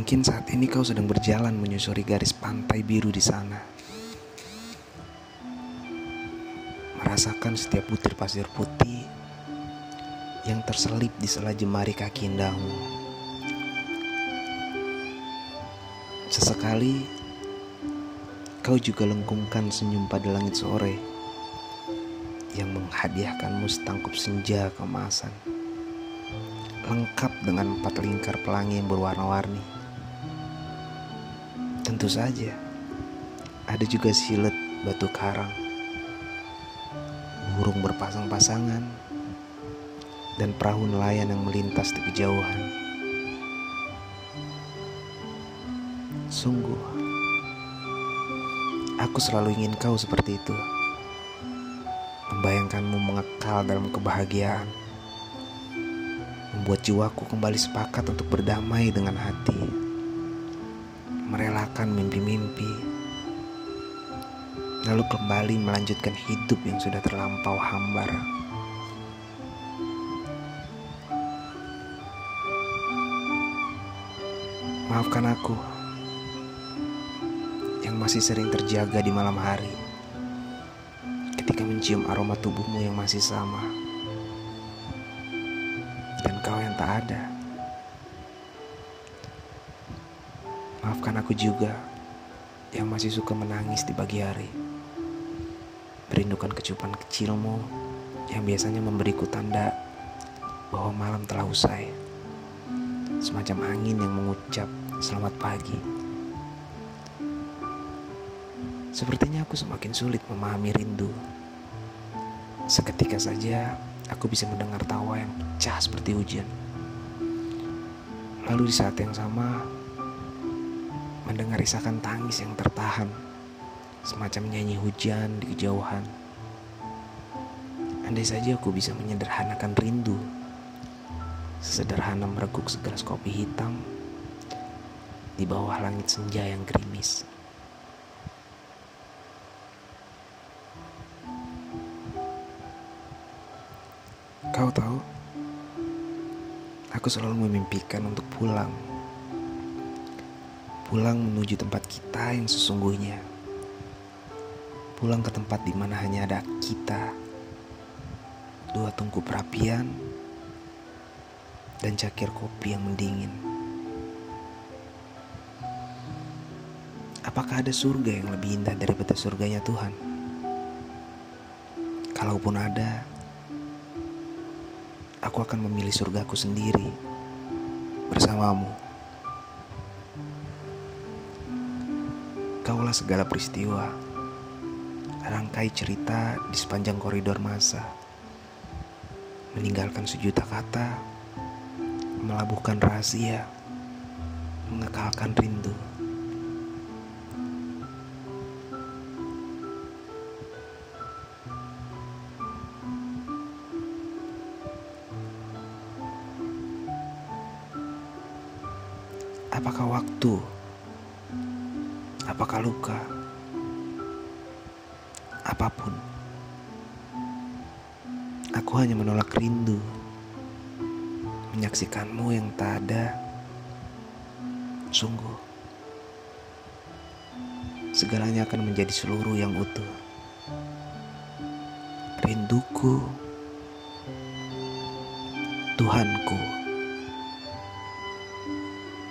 Mungkin saat ini kau sedang berjalan menyusuri garis pantai biru di sana. Merasakan setiap butir pasir putih yang terselip di sela jemari kaki indahmu. Sesekali kau juga lengkungkan senyum pada langit sore yang menghadiahkanmu setangkup senja kemasan lengkap dengan empat lingkar pelangi yang berwarna-warni. Tentu saja, ada juga silet batu karang, burung berpasang-pasangan, dan perahu nelayan yang melintas di kejauhan. Sungguh, aku selalu ingin kau seperti itu. Membayangkanmu mengekal dalam kebahagiaan, membuat jiwaku kembali sepakat untuk berdamai dengan hati merelakan mimpi-mimpi, lalu kembali melanjutkan hidup yang sudah terlampau hambar. Maafkan aku yang masih sering terjaga di malam hari ketika mencium aroma tubuhmu yang masih sama dan kau yang tak ada. Maafkan aku juga yang masih suka menangis di pagi hari. Merindukan kecupan kecilmu yang biasanya memberiku tanda bahwa malam telah usai. Semacam angin yang mengucap selamat pagi. Sepertinya aku semakin sulit memahami rindu. Seketika saja aku bisa mendengar tawa yang pecah seperti hujan. Lalu di saat yang sama, mendengar isakan tangis yang tertahan, semacam nyanyi hujan di kejauhan. Andai saja aku bisa menyederhanakan rindu, sesederhana mereguk segelas kopi hitam di bawah langit senja yang gerimis. Kau tahu, aku selalu memimpikan untuk pulang pulang menuju tempat kita yang sesungguhnya. Pulang ke tempat di mana hanya ada kita, dua tungku perapian, dan cakir kopi yang mendingin. Apakah ada surga yang lebih indah daripada surganya Tuhan? Kalaupun ada, aku akan memilih surgaku sendiri bersamamu. Kaulah segala peristiwa, rangkai cerita di sepanjang koridor masa, meninggalkan sejuta kata, melabuhkan rahasia, mengekalkan rindu. Apakah waktu apakah luka, apa pun. Aku hanya menolak rindu, menyaksikanmu yang tak ada. Sungguh, segalanya akan menjadi seluruh yang utuh. Rinduku, Tuhanku.